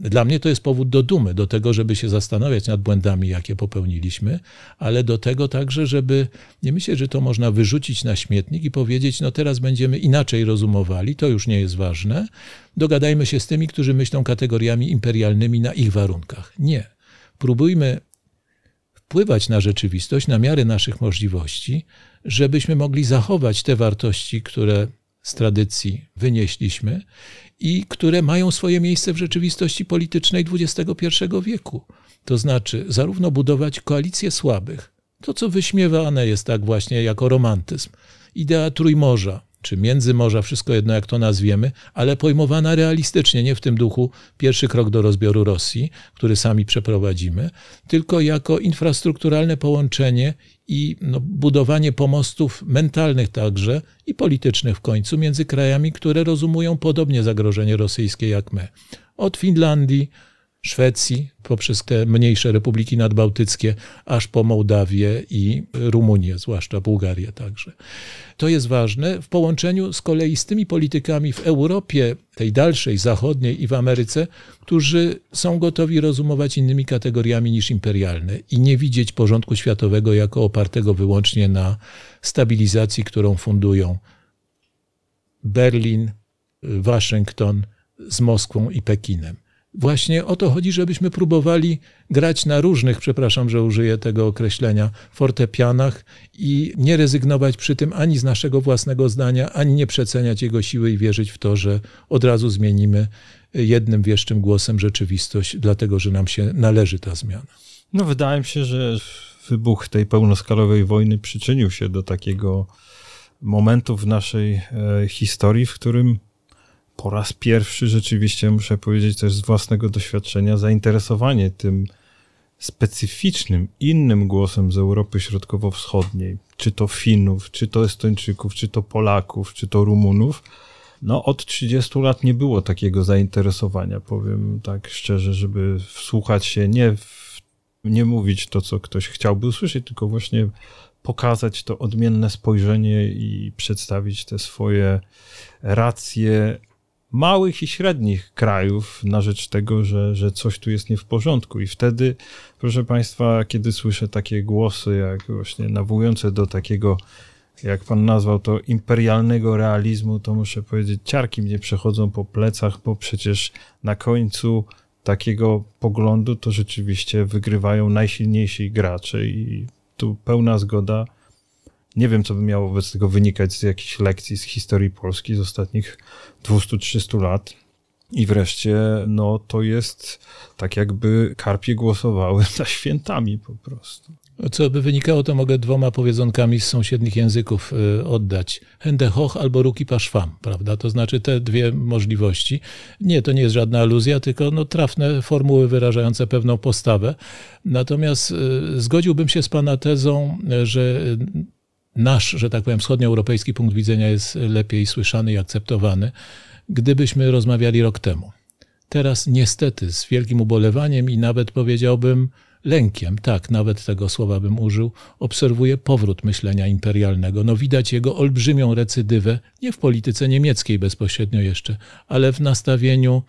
Dla mnie to jest powód do dumy, do tego, żeby się zastanawiać nad błędami, jakie popełniliśmy, ale do tego także, żeby nie myśleć, że to można wyrzucić na śmietnik i powiedzieć, no teraz będziemy inaczej rozumowali, to już nie jest ważne. Dogadajmy się z tymi, którzy myślą kategoriami imperialnymi na ich warunkach. Nie. Próbujmy wpływać na rzeczywistość na miarę naszych możliwości, żebyśmy mogli zachować te wartości, które z tradycji wynieśliśmy i które mają swoje miejsce w rzeczywistości politycznej XXI wieku. To znaczy, zarówno budować koalicje słabych, to co wyśmiewane jest tak właśnie jako romantyzm, idea Trójmorza, czy Międzymorza, wszystko jedno jak to nazwiemy, ale pojmowana realistycznie, nie w tym duchu pierwszy krok do rozbioru Rosji, który sami przeprowadzimy, tylko jako infrastrukturalne połączenie i no, budowanie pomostów mentalnych także i politycznych w końcu między krajami, które rozumują podobnie zagrożenie rosyjskie jak my. Od Finlandii, Szwecji, poprzez te mniejsze republiki nadbałtyckie, aż po Mołdawię i Rumunię, zwłaszcza Bułgarię także. To jest ważne w połączeniu z kolei z tymi politykami w Europie, tej dalszej, zachodniej i w Ameryce, którzy są gotowi rozumować innymi kategoriami niż imperialne i nie widzieć porządku światowego jako opartego wyłącznie na stabilizacji, którą fundują Berlin, Waszyngton z Moskwą i Pekinem. Właśnie o to chodzi, żebyśmy próbowali grać na różnych, przepraszam, że użyję tego określenia, fortepianach i nie rezygnować przy tym ani z naszego własnego zdania, ani nie przeceniać jego siły i wierzyć w to, że od razu zmienimy jednym wieszczym głosem rzeczywistość, dlatego że nam się należy ta zmiana. No, wydaje mi się, że wybuch tej pełnoskalowej wojny przyczynił się do takiego momentu w naszej e, historii, w którym po raz pierwszy rzeczywiście, muszę powiedzieć też z własnego doświadczenia, zainteresowanie tym specyficznym, innym głosem z Europy Środkowo-Wschodniej, czy to Finów, czy to Estończyków, czy to Polaków, czy to Rumunów, no od 30 lat nie było takiego zainteresowania, powiem tak szczerze, żeby wsłuchać się, nie, w, nie mówić to, co ktoś chciałby usłyszeć, tylko właśnie pokazać to odmienne spojrzenie i przedstawić te swoje racje małych i średnich krajów na rzecz tego, że, że coś tu jest nie w porządku. I wtedy, proszę Państwa, kiedy słyszę takie głosy, jak właśnie nawołujące do takiego, jak Pan nazwał to, imperialnego realizmu, to muszę powiedzieć, ciarki mnie przechodzą po plecach, bo przecież na końcu takiego poglądu to rzeczywiście wygrywają najsilniejsi gracze i tu pełna zgoda nie wiem, co by miało wobec tego wynikać z jakichś lekcji z historii Polski z ostatnich 200-300 lat. I wreszcie, no to jest tak, jakby karpie głosowały za świętami po prostu. Co by wynikało, to mogę dwoma powiedzonkami z sąsiednich języków y, oddać. Hände hoch albo ruki paszwam, prawda? To znaczy te dwie możliwości. Nie, to nie jest żadna aluzja, tylko no, trafne formuły wyrażające pewną postawę. Natomiast y, zgodziłbym się z pana tezą, że nasz, że tak powiem, wschodnioeuropejski punkt widzenia jest lepiej słyszany i akceptowany, gdybyśmy rozmawiali rok temu. Teraz niestety z wielkim ubolewaniem i nawet powiedziałbym lękiem, tak, nawet tego słowa bym użył, obserwuję powrót myślenia imperialnego. No widać jego olbrzymią recydywę, nie w polityce niemieckiej bezpośrednio jeszcze, ale w nastawieniu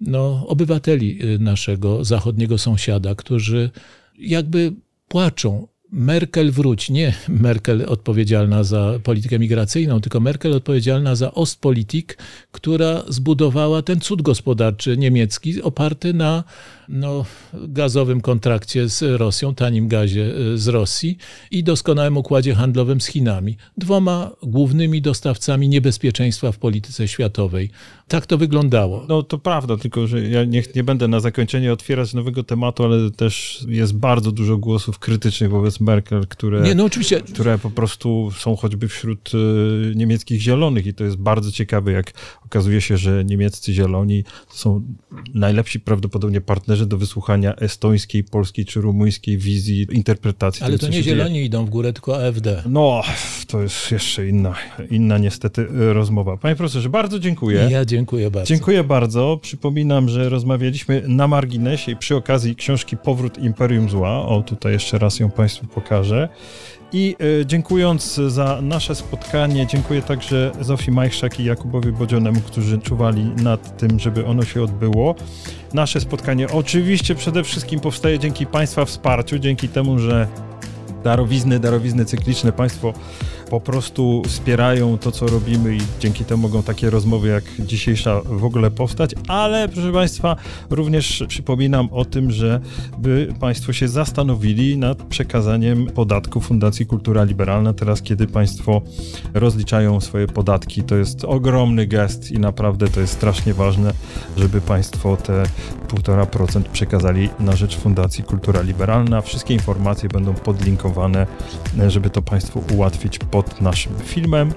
no, obywateli y, naszego zachodniego sąsiada, którzy jakby płaczą Merkel wróć, nie Merkel odpowiedzialna za politykę migracyjną, tylko Merkel odpowiedzialna za Ostpolitik, która zbudowała ten cud gospodarczy niemiecki oparty na no, gazowym kontrakcie z Rosją, tanim gazie e, z Rosji i doskonałym układzie handlowym z Chinami. Dwoma głównymi dostawcami niebezpieczeństwa w polityce światowej. Tak to wyglądało. No to prawda, tylko że ja nie, nie będę na zakończenie otwierać nowego tematu, ale też jest bardzo dużo głosów krytycznych wobec Merkel, które, nie, no oczywiście. które po prostu są choćby wśród y, niemieckich zielonych i to jest bardzo ciekawe, jak okazuje się, że niemieccy zieloni są najlepsi prawdopodobnie partnerzy należy do wysłuchania estońskiej, polskiej czy rumuńskiej wizji, interpretacji. Ale tego, to nie zieloni dzieje. idą w górę, tylko AfD. No, to jest jeszcze inna, inna niestety e, rozmowa. Panie profesorze, bardzo dziękuję. Ja dziękuję bardzo. Dziękuję bardzo. Przypominam, że rozmawialiśmy na marginesie i przy okazji książki Powrót Imperium Zła. O, tutaj jeszcze raz ją Państwu pokażę. I y, dziękując za nasze spotkanie, dziękuję także Zofii Majszczak i Jakubowi Bodzionemu, którzy czuwali nad tym, żeby ono się odbyło. Nasze spotkanie oczywiście przede wszystkim powstaje dzięki Państwa wsparciu, dzięki temu, że darowizny, darowizny cykliczne Państwo po prostu wspierają to, co robimy i dzięki temu mogą takie rozmowy jak dzisiejsza w ogóle powstać, ale proszę Państwa, również przypominam o tym, że by Państwo się zastanowili nad przekazaniem podatku Fundacji Kultura Liberalna. Teraz, kiedy Państwo rozliczają swoje podatki, to jest ogromny gest i naprawdę to jest strasznie ważne, żeby Państwo te 1,5% przekazali na rzecz Fundacji Kultura Liberalna. Wszystkie informacje będą podlinkowane, żeby to Państwu ułatwić pod naszym filmem.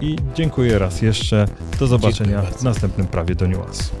I dziękuję raz jeszcze. Do zobaczenia w następnym prawie do niuansu.